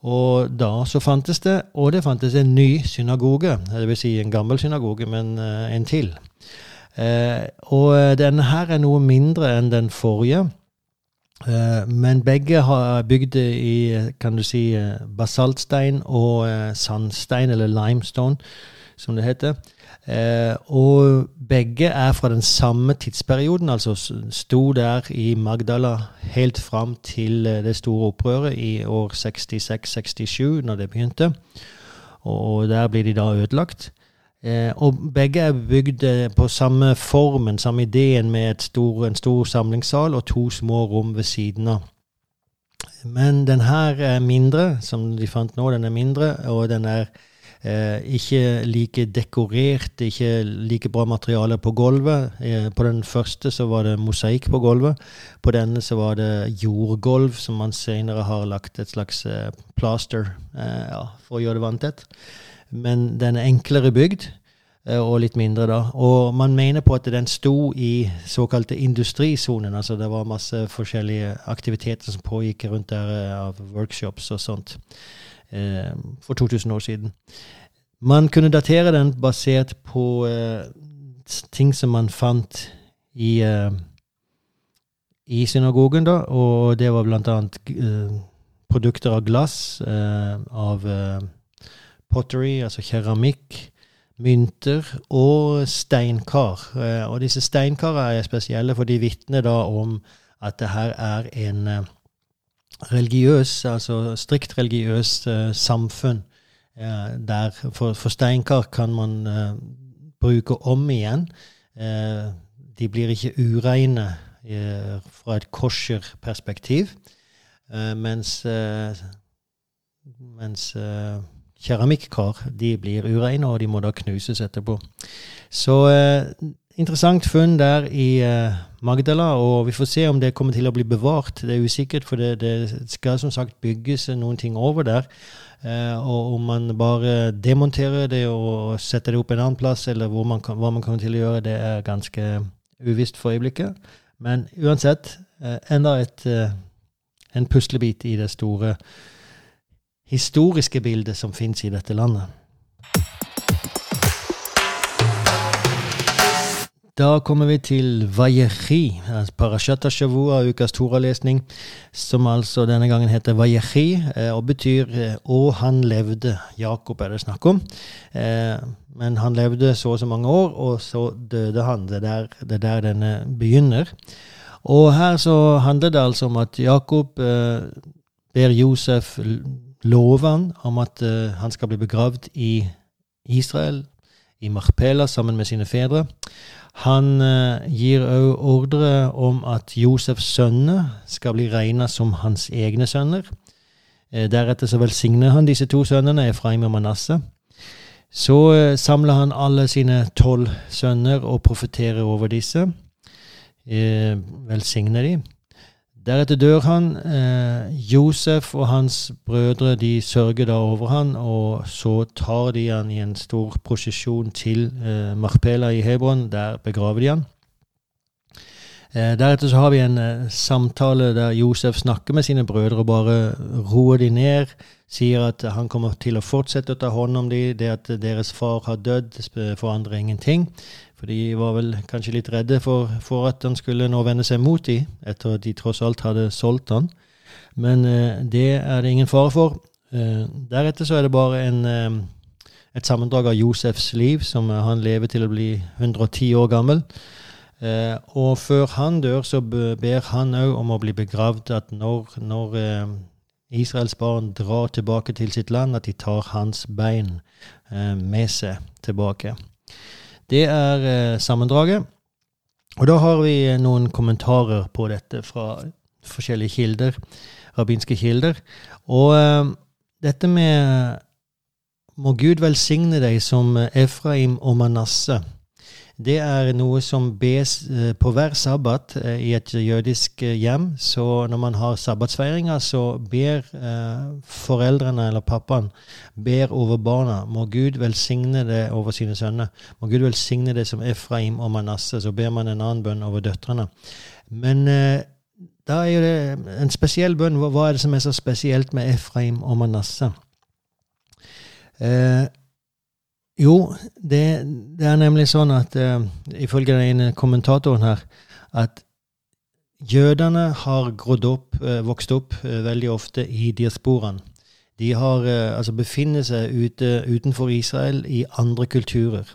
Og da så fantes det, og det fantes en ny synagoge. Det vil si en gammel synagoge, men eh, en til. Eh, og denne her er noe mindre enn den forrige. Eh, men begge har bygd i kan du si, eh, basaltstein og eh, sandstein, eller limestone, som det heter. Og begge er fra den samme tidsperioden, altså sto der i Magdala helt fram til det store opprøret i år 66-67, når det begynte. Og der blir de da ødelagt. Eh, og begge er bygd eh, på samme formen, samme ideen, med stor, en stor samlingssal og to små rom ved siden av. Men den her er mindre, som de fant nå. Den er mindre, og den er eh, ikke like dekorert, ikke like bra materiale på gulvet. Eh, på den første så var det mosaikk på gulvet. På denne så var det jordgulv, som man senere har lagt et slags eh, plaster eh, ja, for å gjøre det vanntett men den er enklere bygd. Eh, og litt mindre, da. Og man mener på at den sto i såkalte industrisonen. Altså det var masse forskjellige aktiviteter som pågikk rundt der eh, av workshops og sånt eh, for 2000 år siden. Man kunne datere den basert på eh, ting som man fant i, i synagogen, da, og det var blant annet produkter av glass, av pottery, altså keramikk, mynter og steinkar. Og disse steinkarene er spesielle, for de vitner da om at det her er en religiøs, altså strikt religiøst uh, samfunn. Uh, der for, for, steinkar kan man uh, bruke om igjen. de blir ikke ureine fra et kosher-perspektiv. mens mens keramikkar de blir ureine, og de må da knuses etterpå. Så interessant funn der i uh, Magdala, og vi får se om det kommer til å bli bevart. Det er usikkert, for det, det skal som sagt bygges noen ting over der. Uh, og om man bare demonterer det og setter det opp en annen plass, eller man hva man kommer til å gjøre, det er ganske uvisst for øyeblikket. Men uansett, uh, enda et, en puslebit i det store historiske bildet som fins i dette landet. Da kommer vi til Vayechi, altså Parashat Shavua, ukas Toralesning, som altså denne gangen heter Vayechi, eh, og betyr 'Å, 'og han levde'. Jakob er det snakk om. Eh, men han levde så og så mange år, og så døde han. Det er der, er der denne begynner. Og her så handler det altså om at Jakob ber Josef love han om at han skal bli begravd i Israel, i Marpela, sammen med sine fedre. Han eh, gir òg ordre om at Josefs sønner skal bli regna som hans egne sønner. Eh, deretter så velsigner han disse to sønnene, Efraim og Manasseh. Så eh, samler han alle sine tolv sønner og profeterer over disse. velsigner de. Deretter dør han. Eh, Josef og hans brødre de sørger da over han, og så tar de han i en stor prosesjon til eh, Marpela i Hebron. Der begraver de han. Eh, deretter så har vi en samtale der Josef snakker med sine brødre og bare roer de ned. Sier at han kommer til å fortsette å ta hånd om dem. Det at deres far har dødd, forandrer ingenting. For de var vel kanskje litt redde for, for at han skulle nå vende seg mot dem, etter at de tross alt hadde solgt han. Men eh, det er det ingen fare for. Eh, deretter så er det bare en, eh, et sammendrag av Josefs liv, som han lever til å bli 110 år gammel. Eh, og før han dør, så ber han òg om å bli begravd. At når, når eh, Israels barn drar tilbake til sitt land, at de tar hans bein eh, med seg tilbake. Det er eh, sammendraget. Og da har vi noen kommentarer på dette fra forskjellige kilder, rabbinske kilder. Og uh, dette med Må Gud velsigne deg som Efraim og Manasseh det er noe som bes eh, på hver sabbat eh, i et jødisk eh, hjem. Så når man har sabbatsfeiringer, så ber foreldrene eller pappaen ber over barna. Må Gud velsigne det over sine sønner. Må Gud velsigne det som Efraim og Manasseh. Så ber man en annen bønn over døtrene. Men da er jo det en spesiell bønn. Hva er det som er så spesielt med Efraim og Manasseh? Eh, jo, det, det, er nemlig sånn at uh, ifølge den ene kommentatoren her, at jødene har grodd opp, uh, vokst opp uh, veldig ofte i diasporaen. De har, altså befinner seg ute, utenfor Israel i andre kulturer.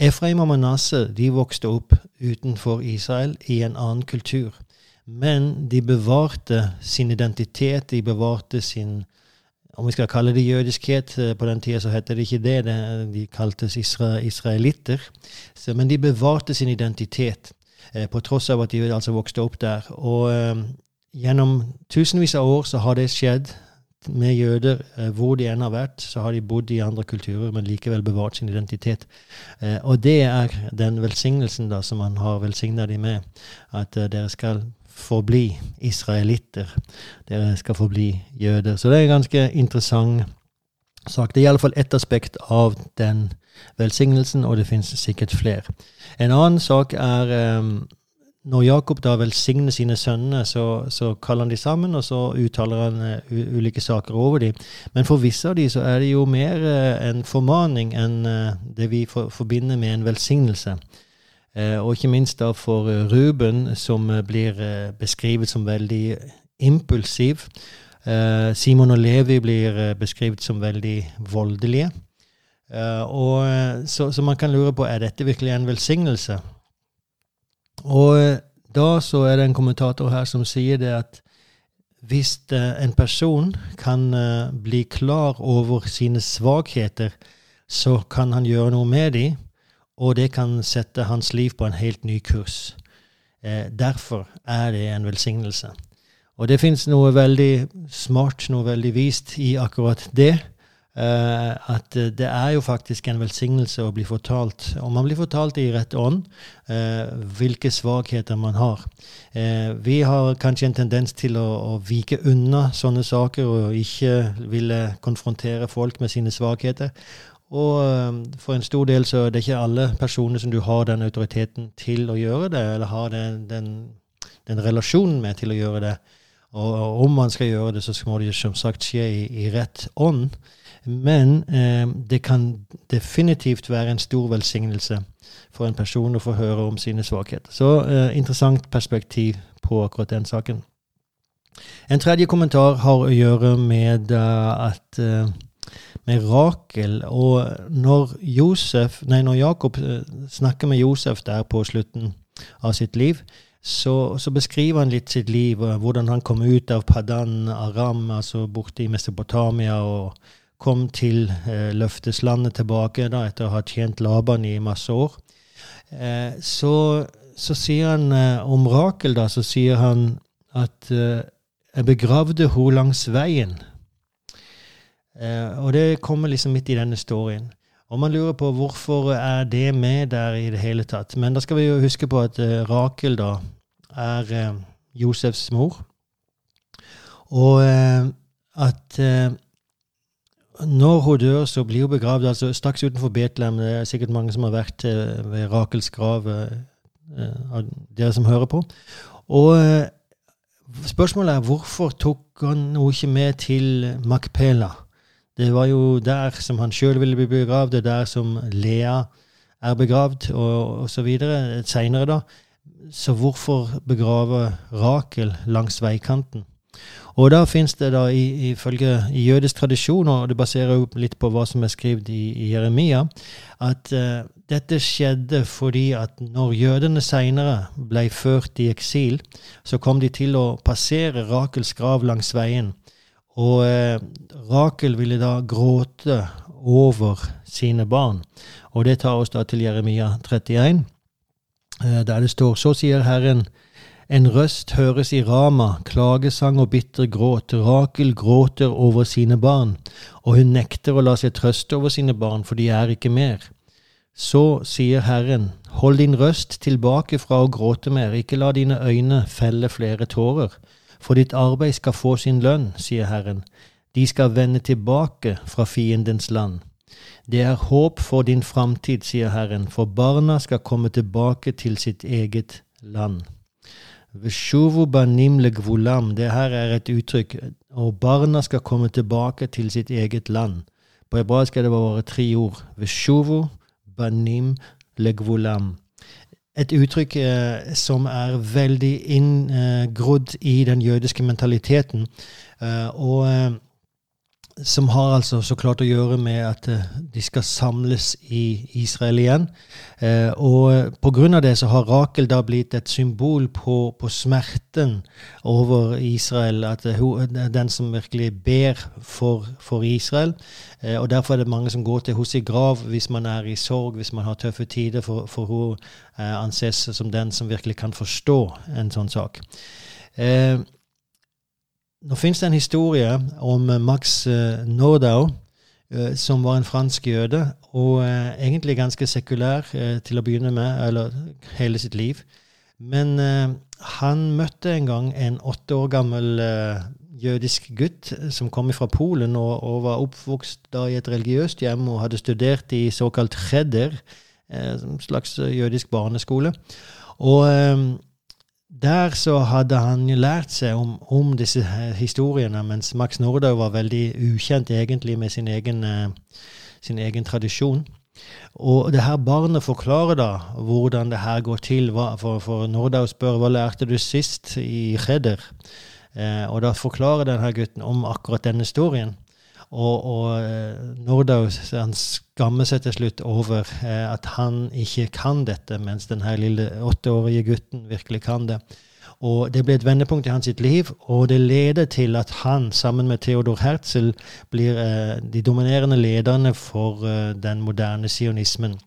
Efraim og Manasseh de vokste opp utenfor Israel i en annen kultur. Men de bevarte sin identitet, de bevarte sin om vi skal kalle det jødiskhet eh, På den tida så heter det ikke det. de kaltes isra, israelitter. Så, men de bevarte sin identitet, eh, på tross av at de altså vokste opp der. Og eh, gjennom tusenvis av år så har det skjedd med jøder. Hvor de enn har vært, så har de bodd i andre kulturer, men likevel bevart sin identitet. Og det er den velsignelsen da som man har velsigna dem med. At dere skal forbli israelitter. Dere skal forbli jøder. Så det er en ganske interessant sak. Det er iallfall ett aspekt av den velsignelsen, og det finnes sikkert flere. En annen sak er um, når Jakob da velsigner sine sønner, så, så, kaller han de sammen, og så uttaler han uh, ulike saker over dem. Men for visse av dem er det jo mer uh, en formaning enn uh, det vi for, forbinder med en velsignelse. Og ikke minst da for Ruben, som blir beskrevet som veldig impulsiv. Simon og Levi blir beskrevet som veldig voldelige. og, så, så man kan lure på er dette virkelig en velsignelse. Og da så er det en kommentator her som sier det at hvis en person kan eh, bli klar over sine svakheter, så kan han gjøre noe med dem, og det kan sette hans liv på en helt ny kurs. Eh, derfor er det en velsignelse. Og det fins noe veldig smart, noe veldig vist i akkurat det. Eh, at det er jo faktisk en velsignelse å bli fortalt, om man blir fortalt i rett ånd, eh, hvilke svakheter man har. vi har kanskje en tendens til å, å, vike unna sånne saker og ikke ville konfrontere folk med sine svakheter. Og for en stor del så er det ikke alle personer som du har den autoriteten til å gjøre det, eller har den, den, den relasjonen med til å gjøre det. Og, og om man skal gjøre det, så må det som sagt skje i, i rett ånd. Men eh, det kan definitivt være en stor velsignelse for en person å få høre om sine svakheter. Så eh, interessant perspektiv på akkurat den saken. En tredje kommentar har å gjøre med uh, at uh, med Rakel. Og når Josef, nei, når Jakob uh, snakker med Josef der på slutten av sitt liv, så, så, beskriver han litt sitt liv, hvordan han kom ut av Padan Aram, altså borte i Mesopotamia, og kom til eh, løfteslandet tilbake da, etter å ha tjent Laban i masse år. Eh, så, så, sier han eh, om Rakel, da, så sier han at eh, jeg begravde henne langs veien. Eh, og det kommer liksom midt i denne storyen. Og man lurer på hvorfor er det med der i det hele tatt. Men da skal vi jo huske på at eh, Rakel da er Josefs mor. Og at når hun dør, så blir hun begravd altså straks utenfor Betlehem. Det er sikkert mange som har vært eh, ved Rakels grav, eh, av dere som hører på. Og eh, spørsmålet er hvorfor tok han henne ikke med til Makpela? Det var jo der som han sjøl ville bli begravd, det er der som Lea er begravd, og osv. Seinere, da. Så hvorfor begrave Rakel langs veikanten? Og da fins det da ifølge jødisk tradisjon, og det baserer jo litt på hva som er skrevet i, i Jeremia, at uh, dette skjedde fordi at når jødene seinere ble ført i eksil, så kom de til å passere Rakels grav langs veien. Og eh, Rakel ville da gråte over sine barn. Og det tar oss da til Jeremia 31, eh, der det står Så sier Herren en røst høres i Rama, klagesang og bitter gråt. Rakel gråter over sine barn, og hun nekter å la seg trøste over sine barn, for de er ikke mer. Så sier Herren, hold din røst tilbake fra å gråte mer, ikke la dine øyne felle flere tårer, for ditt arbeid skal få sin lønn, sier Herren. De skal vende tilbake fra fiendens land. Det er håp for din framtid, sier Herren, for barna skal komme tilbake til sitt eget land. Veshuvu banim legvulam. Det her er et uttrykk. Og barna skal komme tilbake til sitt eget land. På hebraisk er det bare tre ord. Veshuvu banim legvulam. Et uttrykk eh, som er veldig inngrodd eh, i den jødiske mentaliteten. Eh, og eh, som har altså så klart å gjøre med at uh, de skal samles i Israel igjen. Eh, og pga. det så har Rakel da blitt et symbol på, på smerten over Israel. At uh, hun er den som virkelig ber for, for Israel. Eh, og derfor er det mange som går til henne i grav hvis man er i sorg, hvis man har tøffe tider, for, for hun anses som den som virkelig kan forstå en sånn sak. Uh, nå finnes det en historie om eh, Max eh, Nordau, eh, som var en fransk jøde, og egentlig ganske sekulær til å begynne med, eller hele sitt liv. Men han møtte en gang en åtte år gammel jødisk gutt som kom fra Polen og, og, var oppvokst da i et religiøst hjem og hadde studert i såkalt cheder, en slags jødisk barneskole. Og der så hadde han lært seg om, om, disse historiene, mens Max Nordau var veldig ukjent egentlig med sin egen, uh, sin egen tradisjon. Og det her barnet forklarer da hvordan det her går til. For, for Nordau spør hva lærte du sist i Cheder? Eh, og da forklarer denne gutten om akkurat denne historien. Og, og eh, Nordau skammer seg til slutt over eh, at han ikke kan dette, mens denne lille åtteårige gutten virkelig kan det. Og Det ble et vendepunkt i hans sitt liv, og det leder til at han, sammen med Theodor Herzl, blir eh, de dominerende lederne for den moderne sionismen.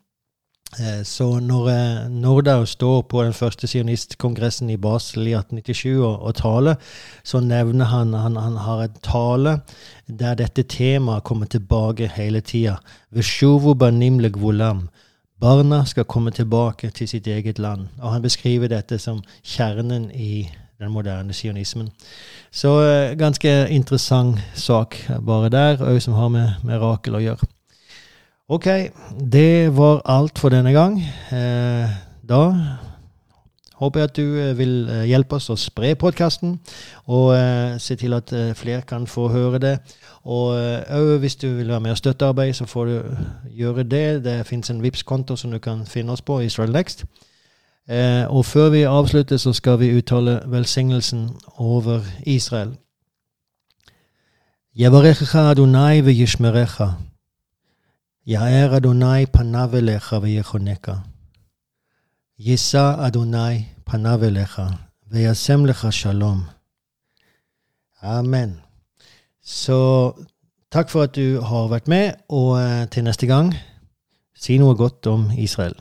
Eh, så når eh, Nordau står på den første sionistkongressen i Basel i 1897 og, og taler, så nevner han han, han har en tale der dette temaet kommer tilbake hele tida. Barna skal komme tilbake til sitt eget land. Og han beskriver dette som kjernen i den moderne sionismen. Så uh, ganske interessant sak bare der, òg som har med, med Rakel å gjøre. Ok, det var alt for denne gang. Eh, da håper jeg at du eh, vil eh, hjelpe oss å spre podkasten, og eh, se til at eh, flere kan få høre det. Og eh, hvis du vil være med og støtte arbeidet, så får du gjøre det. Det fins en vips konto som du kan finne oss på, Israel Next. Eh, og før vi avslutter, så skal vi uttale velsignelsen over Israel. Yavarecha Adonai ve yishmerecha. יאר אדוני פניו אליך ויחונקה. יישא אדוני פניו אליך וישם לך שלום. Amen. Så takk for at du har vært med, og til neste gang, si noe godt om Israel.